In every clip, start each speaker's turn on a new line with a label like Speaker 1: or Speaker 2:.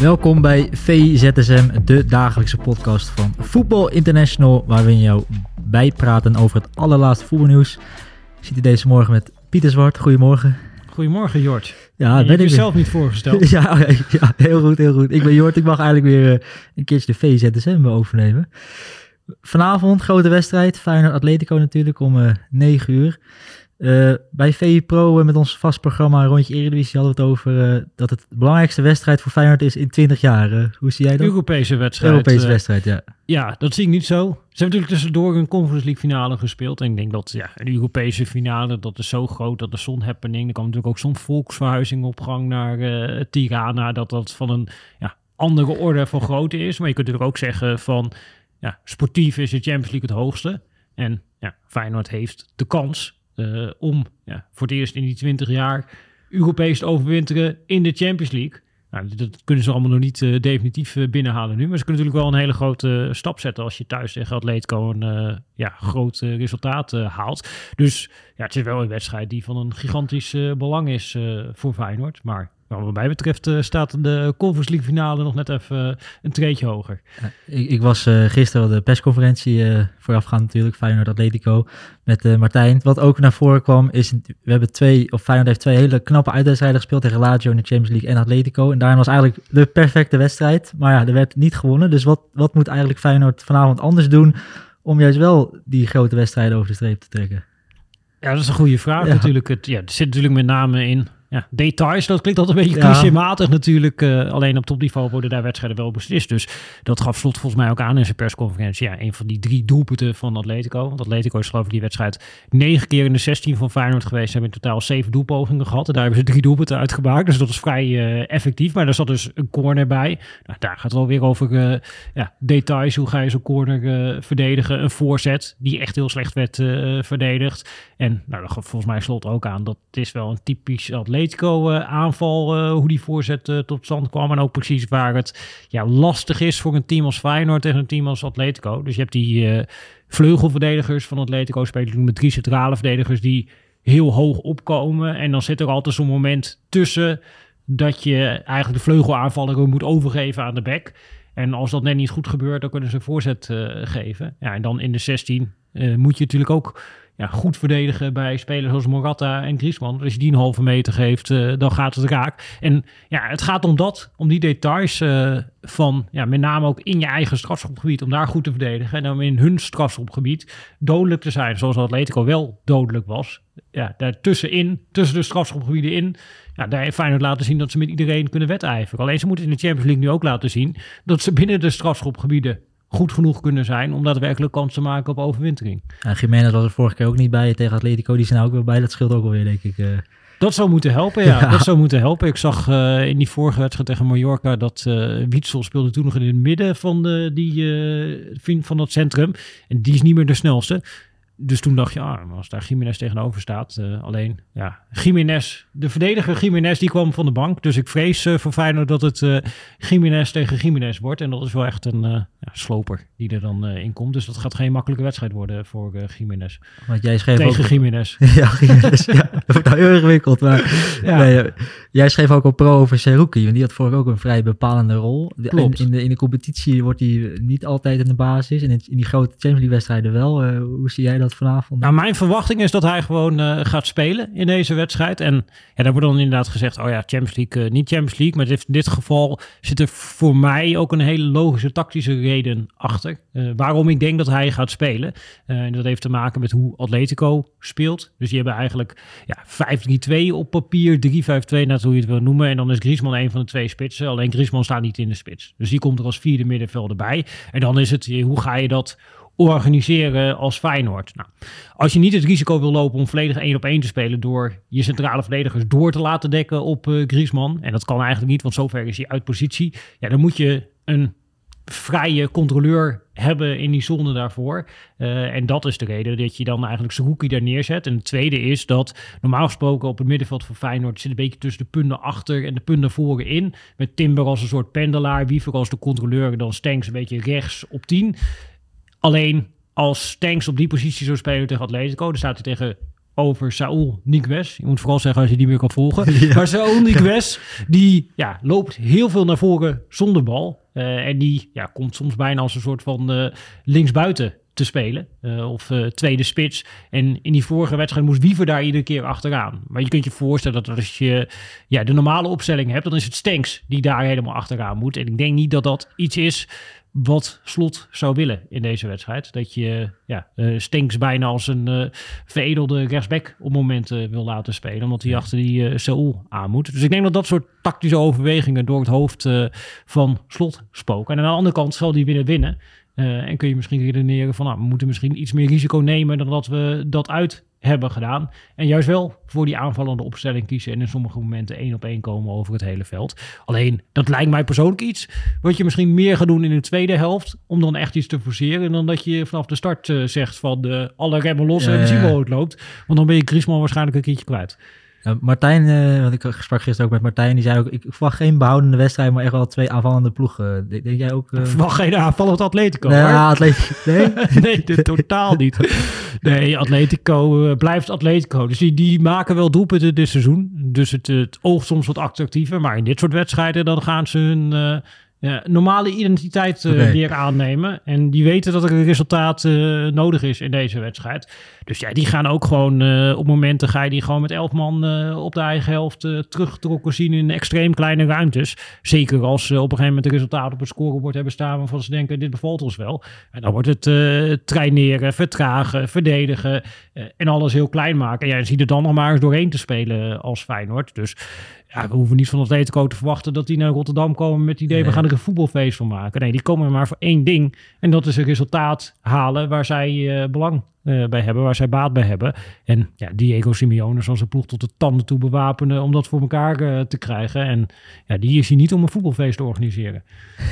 Speaker 1: Welkom bij VZSM, de dagelijkse podcast van Voetbal International, waarin jou bijpraten over het allerlaatste voetbalnieuws. Ik zit hier deze morgen met Pieter Zwart. Goedemorgen.
Speaker 2: Goedemorgen, Jort.
Speaker 1: Ja,
Speaker 2: je
Speaker 1: ben
Speaker 2: hebt
Speaker 1: ik
Speaker 2: jezelf niet voorgesteld.
Speaker 1: ja, ja, heel goed, heel goed. Ik ben Jort. Ik mag eigenlijk weer eh, een keertje de VZSM overnemen. Vanavond, grote wedstrijd. Feyenoord Atletico natuurlijk om eh 9 uur. Eh, bij VI Pro eh, met ons vast programma Rondje Eredivisie hadden we het over eh, dat het de belangrijkste wedstrijd voor Feyenoord is in 20 jaar. Hoe zie jij dat?
Speaker 2: Europese wedstrijd.
Speaker 1: Europese wedstrijd, ja.
Speaker 2: ja, dat zie ik niet zo. Ze hebben natuurlijk tussendoor een Conference League finale gespeeld. En ik denk dat ja, een Europese finale, dat is zo groot, dat is zo'n happening. Er kwam natuurlijk ook zo'n volksverhuizing op gang naar Tirana, dat dat van een ja, andere orde van grootte is. Maar je kunt natuurlijk ook zeggen van, ja, sportief is de Champions League het hoogste. En ja, Feyenoord heeft de kans eh, om ja, voor het eerst in die 20 jaar Europees te overwinteren in de Champions League. Nou, dat- kunnen ze allemaal nog niet eh, definitief eh, binnenhalen nu. Maar ze kunnen natuurlijk wel een hele grote stap zetten als je thuis tegen Atletico een eh, ja, groot resultaat haalt. Dus ja, het is wel een wedstrijd die van een gigantisch belang is voor Feyenoord. Maar nou, wat mij betreft eh, staat de Conference League finale nog net even eh, een treetje hoger.
Speaker 1: Ja, Ik, ik was eh, gisteren op de persconferentie voorafgaand natuurlijk, Feyenoord Atletico, met Martijn. Wat ook naar voren kwam is, we hebben twee, of Feyenoord heeft twee hele knappe uitwedstrijden gespeeld tegen Lazio in de Champions League en Atletico. En daarin was eigenlijk de perfecte wedstrijd, maar ja, er werd niet gewonnen. Dus wat, wat moet eigenlijk Feyenoord vanavond anders doen om juist wel die grote wedstrijden over de streep te trekken?
Speaker 2: Ja, dat is een goede vraag
Speaker 1: Ja.
Speaker 2: natuurlijk. Het, ja, er zit natuurlijk met name in ja, details. Dat klinkt altijd een beetje
Speaker 1: Ja.
Speaker 2: clichématig natuurlijk. eh, alleen op topniveau worden daar wedstrijden wel beslist. Dus dat gaf Slot volgens mij ook aan in zijn persconferentie. Ja, een van die drie doelpunten van Atletico. Want Atletico is geloof ik die wedstrijd negen keer in de 16 van Feyenoord geweest. Ze hebben in totaal zeven doelpogingen gehad. En daar hebben ze drie doelpunten uitgemaakt. Dus dat is vrij eh, effectief. Maar er zat dus een corner bij. Nou, daar gaat het wel weer over eh, ja, details. Hoe ga je zo'n corner verdedigen? Een voorzet die echt heel slecht werd verdedigd. En nou, dat gaf volgens mij slot ook aan. Dat het is wel een typisch Atletico eh, aanval. eh, hoe die voorzet eh, tot stand kwam. En ook precies waar het ja, lastig is voor een team als Feyenoord tegen een team als Atletico. Dus je hebt die eh, vleugelverdedigers van Atletico spelen met drie centrale verdedigers die heel hoog opkomen. En dan zit er altijd zo'n moment tussen dat je eigenlijk de vleugelaanvaller moet overgeven aan de back. En als dat net niet goed gebeurt, dan kunnen ze een voorzet eh, geven. Ja, en dan in de 16 eh, moet je natuurlijk ook ja, goed verdedigen bij spelers zoals Morata en Griezmann. Dus als je die een halve meter geeft, eh, dan gaat het raak. En ja, het gaat om dat, om die details eh, van, ja, met name ook in je eigen strafschopgebied, om daar goed te verdedigen. En dan in hun strafschopgebied dodelijk te zijn, zoals Atletico wel dodelijk was. Ja, daartussenin, tussen de strafschopgebieden in, ja, daar heeft Feyenoord laten zien dat ze met iedereen kunnen wedijveren. Alleen ze moeten in de Champions League nu ook laten zien dat ze binnen de strafschopgebieden goed genoeg kunnen zijn om daadwerkelijk kans te maken op overwintering.
Speaker 1: Ja, Jiménez was er vorige keer ook niet bij tegen Atletico, die er nou ook weer bij. Dat scheelt ook alweer, denk ik. eh.
Speaker 2: Dat zou moeten helpen, ja.
Speaker 1: Ja.
Speaker 2: Dat zou moeten helpen. Ik zag eh, in die vorige wedstrijd tegen Mallorca dat eh Wietsel speelde toen nog in het midden van, de, die, van dat centrum. En die is niet meer de snelste. Dus toen dacht je, ah, als daar Jiménez tegenover staat. eh, alleen, ja, Jiménez, de verdediger Jiménez, die kwam van de bank. Dus ik vrees eh, voor Feyenoord dat het eh Jiménez tegen Jiménez wordt. En dat is wel echt een ja, sloper die er dan in komt. Dus dat gaat geen makkelijke wedstrijd worden voor eh Jiménez.
Speaker 1: Want jij schreef
Speaker 2: Tegen
Speaker 1: ook...
Speaker 2: Jiménez.
Speaker 1: ja, Jiménez, ja, dat wordt nou heel ingewikkeld. Maar
Speaker 2: Ja.
Speaker 1: nee, jij schreef ook op pro over Seruki, want die had vorige ook een vrij bepalende rol.
Speaker 2: Klopt.
Speaker 1: In, in, de, in de competitie wordt hij niet altijd in de basis, en in, in die grote Champions League wedstrijden wel. Hoe zie jij dat vanavond?
Speaker 2: Nou, mijn verwachting is dat hij gewoon eh, gaat spelen in deze wedstrijd. En ja, daar wordt dan inderdaad gezegd, oh ja, Champions League, eh, niet Champions League. Maar dit- in dit geval zit er voor mij ook een hele logische tactische reden achter. eh, waarom ik denk dat hij gaat spelen. En dat heeft te maken met hoe Atletico speelt. Dus die hebben eigenlijk ja, 5-3-2 op papier, 3-5-2, net hoe je het wil noemen. En dan is Griezmann een van de twee spitsen. Alleen Griezmann staat niet in de spits. Dus die komt er als vierde middenvelder bij. En dan is het, hoe ga je dat organiseren als Feyenoord. Nou, als je niet het risico wil lopen om volledig één op één te spelen door je centrale verdedigers door te laten dekken op uh, Griezmann, en dat kan eigenlijk niet, want zover is hij uit positie, ja, dan moet je een vrije controleur hebben in die zone daarvoor. Uh, en dat is de reden dat je dan eigenlijk Saruki daar neerzet. En het tweede is dat normaal gesproken op het middenveld van Feyenoord zit een beetje tussen de punten achter en de punten voren in. Met Timber als een soort pendelaar, Wiever als de controleur dan Stenks een beetje rechts op 10. Alleen als Stenks op die positie zou spelen tegen Atletico, dan staat hij tegen over Saul Niguez. Je moet vooral zeggen als je die meer kan volgen. Maar Saul Niguez, die ja, loopt heel veel naar voren zonder bal. Uh, en die ja, komt soms bijna als een soort van uh, linksbuiten te spelen. Uh, of tweede spits. En in die vorige wedstrijd moest Wiever daar iedere keer achteraan. Maar je kunt je voorstellen dat als je ja, de normale opstelling hebt, dan is het Stenks die daar helemaal achteraan moet. En ik denk niet dat dat iets is wat Slot zou willen in deze wedstrijd. Dat je ja, uh, Stinks bijna als een uh, veredelde rechtsback op momenten wil laten spelen. Omdat hij achter die uh, Seoul aan moet. Dus ik denk dat dat soort tactische overwegingen door het hoofd van Slot spoken. En aan de andere kant zal hij willen winnen. En kun je misschien redeneren van nou, we moeten misschien iets meer risico nemen dan dat we dat uit hebben gedaan. En juist wel voor die aanvallende opstelling kiezen en in sommige momenten één op één komen over het hele veld. Alleen, dat lijkt mij persoonlijk iets wat je misschien meer gaat doen in de tweede helft, om dan echt iets te forceren, dan dat je vanaf de start uh, zegt van de, alle remmen los en zien hoe het loopt. Want dan ben je Griezmann waarschijnlijk een keertje kwijt.
Speaker 1: Martijn, uh, want ik sprak gisteren ook met Martijn, die zei ook, ik verwacht geen behoudende wedstrijd, maar echt wel twee aanvallende ploegen. Denk, denk jij ook?
Speaker 2: Uh... verwacht geen aanvallend Atletico,
Speaker 1: nee, Atletico. Nee?
Speaker 2: nee, dit, totaal niet. Nee, Atletico uh, blijft Atletico. Dus die, die maken wel doelpunten dit seizoen. Dus het, het oogt soms wat attractiever, maar in dit soort wedstrijden dan gaan ze hun ja, normale identiteit uh, weer aannemen. En die weten dat er een resultaat uh, nodig is in deze wedstrijd. Dus ja, die gaan ook gewoon uh, op momenten ga je die gewoon met elf man op de eigen helft teruggetrokken zien in extreem kleine ruimtes. Zeker als ze op een gegeven moment het resultaat op het scorebord hebben staan waarvan ze denken dit bevalt ons wel. En dan wordt het traineren, vertragen, verdedigen en alles heel klein maken. En ja, je ziet er dan nog maar eens doorheen te spelen als Feyenoord. Dus ja, we hoeven niet van Atletico te verwachten dat die naar Rotterdam komen met het idee, we gaan er een voetbalfeest van maken. Nee, die komen maar voor één ding. En dat is een resultaat halen waar zij uh, belang uh, bij hebben, waar zij baat bij hebben. En ja, Diego Simeone zal zijn ploeg tot de tanden toe bewapenen om dat voor elkaar uh, te krijgen. En ja, die is hier niet om een voetbalfeest te organiseren.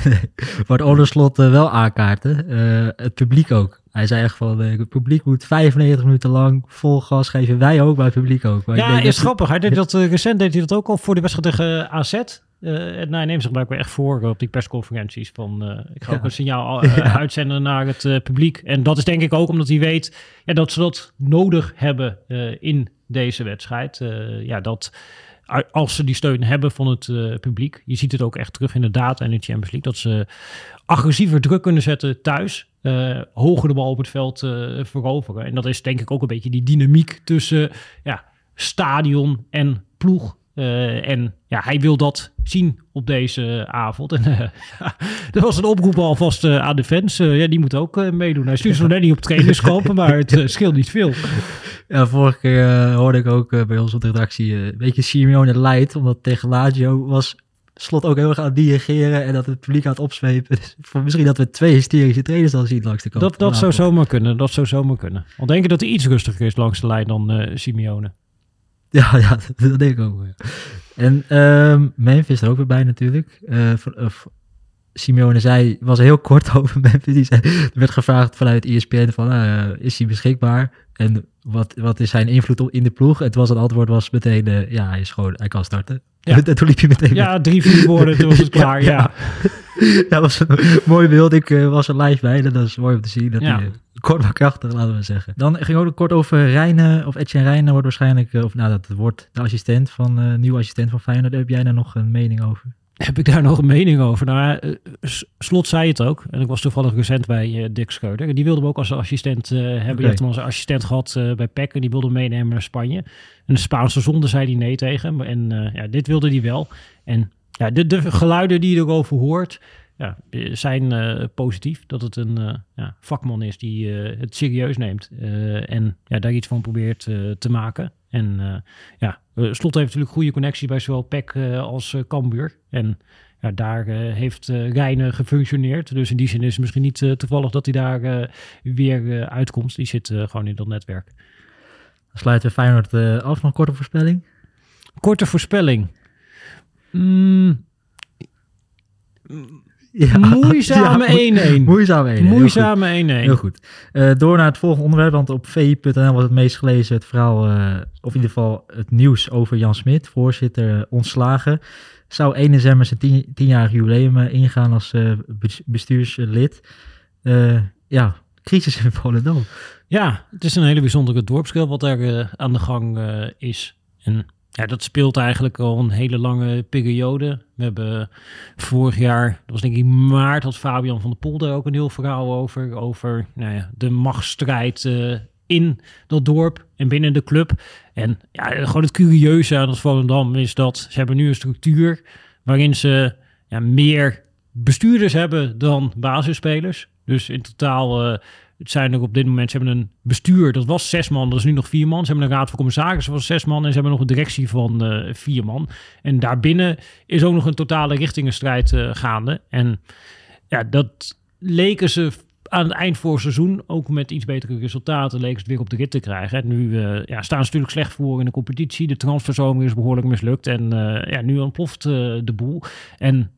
Speaker 1: Wat Onderslot wel aankaarten, het publiek ook. Hij zei echt van, het publiek moet 95 minuten lang vol gas geven. Wij ook, maar het publiek ook. Maar
Speaker 2: ja, is grappig. Hij deed dat, recent deed hij dat ook al voor de wedstrijd tegen AZ. Uh, en hij neemt zich blijkbaar echt voor op die persconferenties. Van, uh, ik ga ook een signaal uh, uitzenden naar het publiek. En dat is denk ik ook omdat hij weet ja, dat ze dat nodig hebben in deze wedstrijd. ja, dat als ze die steun hebben van het publiek. Je ziet het ook echt terug in de data in de Champions League. Dat ze agressiever druk kunnen zetten thuis. Hoger de bal op het veld veroveren. En dat is denk ik ook een beetje die dynamiek tussen ja, stadion en ploeg. Uh, en ja, hij wil dat zien op deze avond. En uh, er was een oproep alvast uh, aan de fans. ja, die moet ook meedoen. Hij stuurt ze nog net niet op trainingskamp, maar het scheelt niet veel.
Speaker 1: Ja, vorige keer hoorde ik ook bij ons op de redactie een beetje Simeone light. Omdat tegen Lazio was Slot ook heel erg aan het dirigeren en dat het publiek aan het opzwepen. Dus misschien dat we twee hysterische trainers dan zien langs de kant.
Speaker 2: Dat, dat zou zomaar kunnen. Dat zou zomaar kunnen. Al denk ik dat hij iets rustiger is langs de lijn dan Simeone.
Speaker 1: Ja, ja dat, denk ik ook. En um, Memphis er ook weer bij natuurlijk. Uh, Simeone zei, was heel kort over Memphis. Er werd gevraagd vanuit ESPN van, uh, is hij beschikbaar? En wat, wat is zijn invloed op in de ploeg? Het was het antwoord was meteen, uh, ja, hij is gewoon, hij kan starten. Ja. toen liep je meteen.
Speaker 2: Ja, drie, vier woorden, toen was het klaar, ja. ja.
Speaker 1: dat was een mooi beeld. Ik uh, was er live bij, dat is mooi om te zien. Dat ja. kort maar krachtig, laten we zeggen. Dan ging ook kort over Rijnen, of Etienne Rijnen wordt waarschijnlijk, of nou, dat wordt de assistent van, nieuwe assistent van Feyenoord. Heb jij daar nog een mening over?
Speaker 2: Heb ik daar nog een mening over? Nou, uh, Slot zei het ook. En ik was toevallig recent bij uh, Dick Scheuder. Die wilde hem ook als assistent uh, hebben. Okay. Je hem als assistent gehad bij Peck. En die wilde hem meenemen naar Spanje. En de Spaanse zonde zei hij nee tegen. En ja, dit wilde hij wel. En ja, de, de geluiden die je erover hoort... Ja, zijn positief. Dat het een ja, vakman is die het serieus neemt. en ja, daar iets van probeert te maken. En ja, Slot heeft natuurlijk goede connectie bij zowel PEC als Cambuur. En ja, daar eh, heeft uh, Reine gefunctioneerd. Dus in die zin is het misschien niet toevallig dat hij daar weer uitkomt. Die zit gewoon in dat netwerk.
Speaker 1: Dan sluiten we Feyenoord af. Nog een korte voorspelling?
Speaker 2: Korte voorspelling. Mm.
Speaker 1: Ja,
Speaker 2: moeizame 1-1.
Speaker 1: moeizame 1-1.
Speaker 2: Moeizame 1-1.
Speaker 1: Heel goed. Uh, door naar het volgende onderwerp, want op vi.nl was het meest gelezen het verhaal, uh, of in ieder geval het nieuws over Jan Smit, voorzitter uh, ontslagen. Zou 1 december zijn tien, tienjarig jubileum ingaan als bestuurslid. ja, crisis in Volendam.
Speaker 2: Ja, het is een hele bijzondere dorpskel wat daar aan de gang is. En ja, dat speelt eigenlijk al een hele lange periode. We hebben vorig jaar, dat was denk ik maart, had Fabian van der Polder ook een heel verhaal over. Over nou ja, de machtsstrijd uh, in dat dorp en binnen de club. En ja, gewoon het curieuze aan het Volendam is dat ze hebben nu een structuur waarin ze ja, meer bestuurders hebben dan basisspelers. Dus in totaal uh, het zijn er op dit moment, ze hebben een bestuur, dat was zes man, dat is nu nog vier man. Ze hebben een raad van commissarissen van zes man en ze hebben nog een directie van uh, vier man. En daarbinnen is ook nog een totale richtingenstrijd uh, gaande. En ja, dat leken ze aan het eind voor het seizoen, ook met iets betere resultaten, leken ze het weer op de rit te krijgen. En nu uh, ja, staan ze natuurlijk slecht voor in de competitie. De transferzomer is behoorlijk mislukt en ja, nu ontploft de boel. En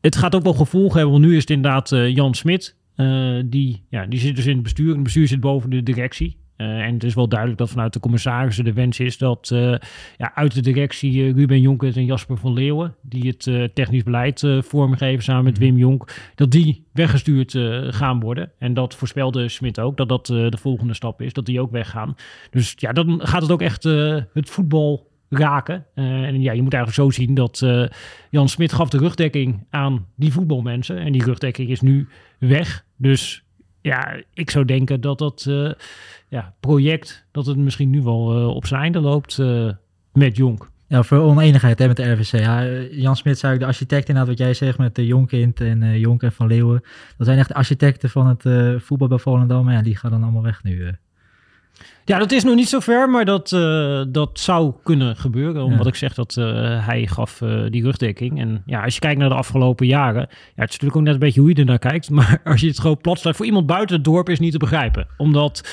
Speaker 2: het gaat ook wel gevolgen hebben, want nu is het inderdaad Jan Smit uh, die, ja, die zit dus in het bestuur. En het bestuur zit boven de directie. Uh, en het is wel duidelijk dat vanuit de commissarissen de wens is dat uh, ja, uit de directie Ruben Jonker en Jasper van Leeuwen, die het technisch beleid vormgeven samen met mhm. Wim Jonk, dat die weggestuurd gaan worden. En dat voorspelde Smit ook, dat dat de volgende stap is, dat die ook weggaan. Dus ja, dan gaat het ook echt het voetbal raken. en ja, je moet eigenlijk zo zien dat Jan Smit gaf de rugdekking aan die voetbalmensen. En die rugdekking is nu weg. Dus ja, ik zou denken dat dat uh, ja, project, dat het misschien nu wel uh, op zijn einde loopt uh, met Jonk.
Speaker 1: Ja, voor oneenigheid hè, met de RVC. Ja, Jan Smit zou ik de architect inderdaad, wat jij zegt met de Jonkind en Jonk en Van Leeuwen. Dat zijn echt de architecten van het voetbal bij Volendam. Ja, die gaan dan allemaal weg nu.
Speaker 2: Ja, dat is nog niet zo ver, maar dat, uh, dat zou kunnen gebeuren. Omdat ik zeg dat uh, hij gaf uh, die rugdekking. En ja, als je kijkt naar de afgelopen jaren. Ja, het is natuurlijk ook net een beetje hoe je er naar kijkt. Maar als je het gewoon plat voor iemand buiten het dorp is niet te begrijpen. Omdat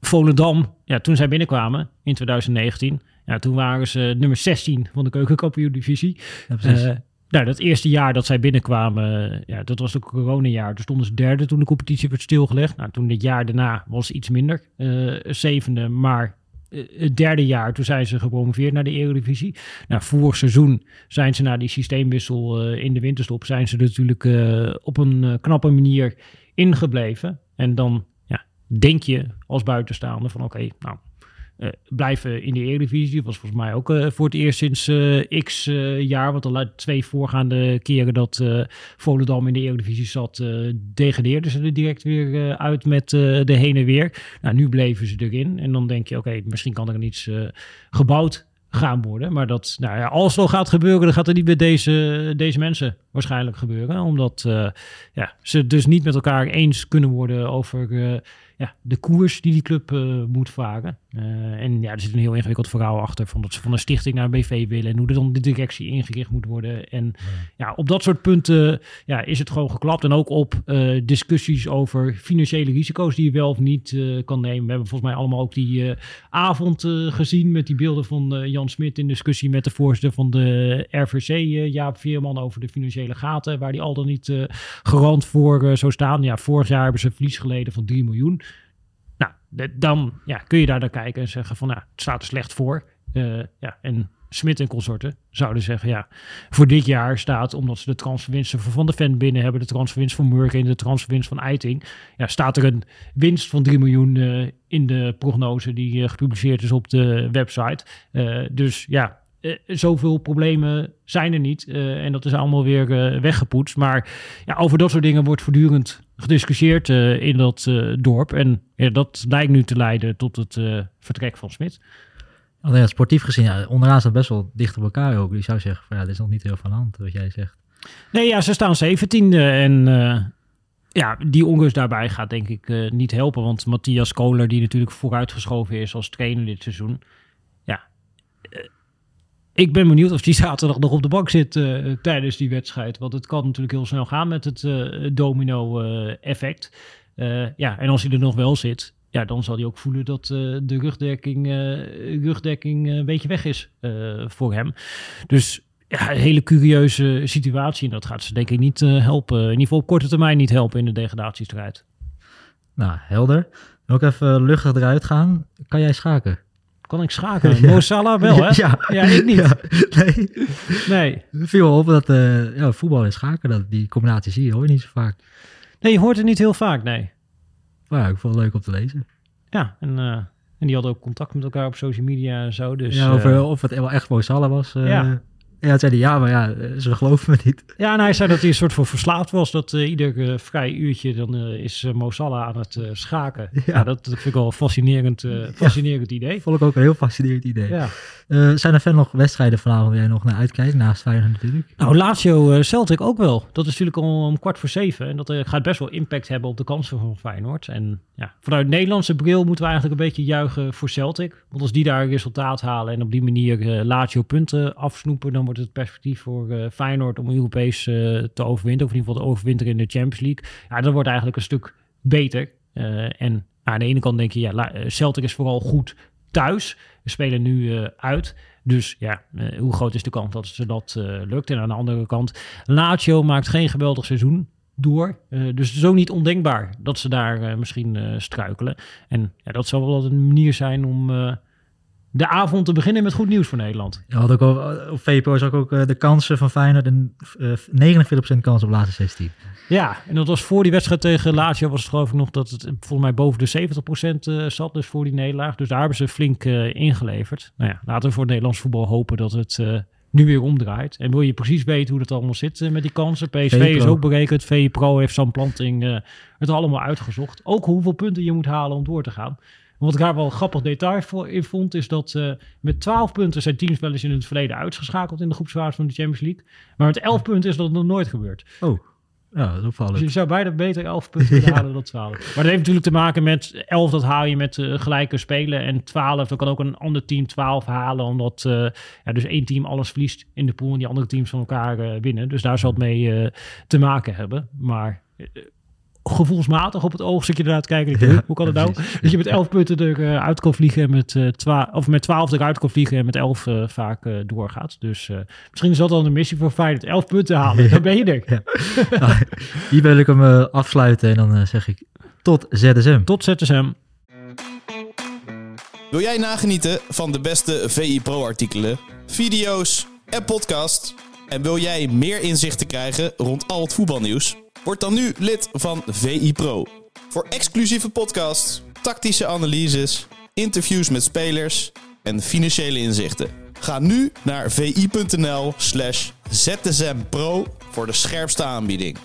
Speaker 2: Volendam, ja, toen zij binnenkwamen in 2019. Ja, toen waren ze nummer 16 van de keukenkampioen-divisie. Ja, nou, dat eerste jaar dat zij binnenkwamen, ja, dat was het coronajaar. Toen stonden ze derde toen de competitie werd stilgelegd. Nou, toen dit jaar daarna was iets minder, uh, zevende. Maar uh, het derde jaar, toen zijn ze gepromoveerd naar de Eredivisie. Nou, vorig seizoen zijn ze na die systeemwissel in de winterstop... zijn ze natuurlijk op een knappe manier ingebleven. En dan ja, denk je als buitenstaander van oké, nou blijven in de Eredivisie. Was volgens mij ook uh, voor het eerst sinds uh, x jaar. Want de twee voorgaande keren dat Volendam in de Eredivisie zat, degradeerden ze er direct weer uit met de heen en weer. Nou, nu bleven ze erin. En dan denk je, oké, misschien kan er iets gebouwd gaan worden. Maar dat, nou ja, als al gaat gebeuren, dan gaat het niet met deze, deze mensen waarschijnlijk gebeuren. Omdat ja, ze dus niet met elkaar eens kunnen worden over ja, de koers die die club uh, moet varen. Uh, en ja, er zit een heel ingewikkeld verhaal achter van dat ze van een stichting naar een BV willen en hoe er dan de directie ingericht moet worden. En ja, ja op dat soort punten ja, is het gewoon geklapt. En ook op uh, discussies over financiële risico's die je wel of niet kan nemen. We hebben volgens mij allemaal ook die avond gezien met die beelden van Jan Smit in discussie met de voorzitter van de RVC, Jaap Veerman, over de financiële gaten, waar die al dan niet garant voor zou staan. Ja, vorig jaar hebben ze verlies geleden van 3 miljoen dan ja, kun je daar naar kijken en zeggen van, nou, het staat er slecht voor. Uh, ja, en Smit en consorten zouden zeggen, ja, voor dit jaar staat, omdat ze de transferwinsten van de Ven binnen hebben, de transferwinst van Murken en de transferwinst van Eiting, ja, staat er een winst van 3 miljoen uh, in de prognose die uh, gepubliceerd is op de website. dus ja, zoveel problemen zijn er niet. en dat is allemaal weer weggepoetst. Maar ja, over dat soort dingen wordt voortdurend gediscussieerd in dat dorp. En ja, dat lijkt nu te leiden tot het vertrek van Smit.
Speaker 1: Alleen sportief gezien, ja, onderaan staat best wel dicht op elkaar ook. Die zou zeggen, van, ja, er is nog niet heel van hand, wat jij zegt.
Speaker 2: Nee, ja, ze staan zeventiende en ja, die onrust daarbij gaat denk ik niet helpen. Want Matthias Kohler, die natuurlijk vooruitgeschoven is als trainer dit seizoen, ik ben benieuwd of die zaterdag nog op de bank zit uh, tijdens die wedstrijd. Want het kan natuurlijk heel snel gaan met het uh, domino-effect. ja, en als hij er nog wel zit, ja, dan zal hij ook voelen dat de rugdekking, rugdekking een beetje weg is voor hem. Dus ja, een hele curieuze situatie. En dat gaat ze denk ik niet helpen. In ieder geval op korte termijn niet helpen in de degradatiestrijd.
Speaker 1: Nou, helder. Ook even luchtig eruit gaan. Kan jij schaken?
Speaker 2: Kan ik schaken? Ja. Mo Salah wel, hè? Ja, ja ik niet. Ja.
Speaker 1: Nee. nee. Het viel op dat uh, ja, voetbal en schaken, dat, die combinatie zie je hoor je niet zo vaak.
Speaker 2: Nee, je hoort het niet heel vaak, nee.
Speaker 1: Maar ja, ik vond het leuk om te lezen.
Speaker 2: Ja, en, uh, en die hadden ook contact met elkaar op social media en zo. Dus,
Speaker 1: ja, of, uh, of het wel echt Mo Salah was. ja. Ja, zei hij, ja, maar ja, ze geloven me niet.
Speaker 2: Ja, en hij zei dat hij een soort van verslaafd was. Dat uh, ieder uh, vrij uurtje, dan uh, is Mo Salah aan het schaken. Ja. ja. dat, vind ik wel een fascinerend, fascinerend
Speaker 1: ja,
Speaker 2: idee.
Speaker 1: Vond ik ook een heel fascinerend idee. Ja. zijn er verder nog wedstrijden vanavond waar jij nog naar uitkijkt, naast Feyenoord natuurlijk?
Speaker 2: Nou, Lazio Celtic ook wel. Dat is natuurlijk al om kwart voor zeven. En dat gaat best wel impact hebben op de kansen van Feyenoord. En ja, vanuit Nederlandse bril moeten we eigenlijk een beetje juichen voor Celtic. Want als die daar een resultaat halen en op die manier Lazio punten afsnoepen, dan wordt het perspectief voor uh, Feyenoord om Europees uh, te overwinnen, of in ieder geval te overwinteren in de Champions League. Ja, dat wordt eigenlijk een stuk beter. Uh, en aan de ene kant denk je, ja, Celtic is vooral goed thuis. We spelen nu uit. Dus ja, hoe groot is de kans dat ze dat lukt? En aan de andere kant, Lazio maakt geen geweldig seizoen door. dus ook niet ondenkbaar dat ze daar misschien struikelen. En ja, dat zal wel een manier zijn om de avond te beginnen met goed nieuws voor Nederland.
Speaker 1: Ja, had ook op VPO zag ik ook uh, de kansen van Feyenoord. Een, uh, 49% kans op laatste 16.
Speaker 2: Ja, en dat was voor die wedstrijd tegen Lazio was het geloof ik nog dat het volgens mij boven de 70% uh, zat. Dus voor die nederlaag. Dus daar hebben ze flink ingeleverd. Nou ja, laten we voor het Nederlands voetbal hopen dat het nu weer omdraait. En wil je precies weten hoe dat allemaal zit met die kansen? PSV is ook berekend. VE Pro heeft zo'n planting het allemaal uitgezocht. Ook hoeveel punten je moet halen om door te gaan. Wat ik daar wel een grappig detail voor in vond, is dat uh, met 12 punten zijn teams wel eens in het verleden uitgeschakeld in de groepsfase van de Champions League. Maar met 11 punten is dat nog nooit gebeurd.
Speaker 1: Oh. Ja, dat opvallend.
Speaker 2: Dus je zou bijna beter 11 punten ja. halen dan 12. Maar dat heeft natuurlijk te maken met 11, dat haal je met uh, gelijke spelen. En 12, dan kan ook een ander team 12 halen. Omdat uh, ja, dus één team alles verliest in de pool en die andere teams van elkaar uh, winnen. Dus daar zal het mee te maken hebben. Maar gevoelsmatig op het oog zit je eruit kijken. Ja, hoe kan het nou? Dat je met 11 punten eruit kan vliegen en met, uh, twa of met 12 eruit kan vliegen en met 11 uh, vaak uh, doorgaat. Dus misschien is dat dan een missie voor Feyenoord. 11 punten halen, dan ben je er. Ja.
Speaker 1: nou, hier wil ik hem afsluiten en dan zeg ik tot ZSM.
Speaker 2: Tot ZSM.
Speaker 3: Wil jij nagenieten van de beste VI Pro artikelen, video's en podcast? En wil jij meer inzichten krijgen rond al het voetbalnieuws? Word dan nu lid van VI Pro. Voor exclusieve podcasts, tactische analyses, interviews met spelers en financiële inzichten. Ga nu naar vi.nl slash zsmpro voor de scherpste aanbieding.